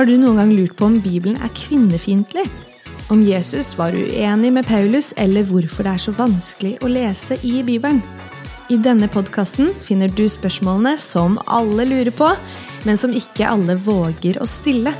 Har du noen gang lurt på om Bibelen er kvinnefiendtlig? Om Jesus var uenig med Paulus, eller hvorfor det er så vanskelig å lese i Bibelen? I denne podkasten finner du spørsmålene som alle lurer på, men som ikke alle våger å stille.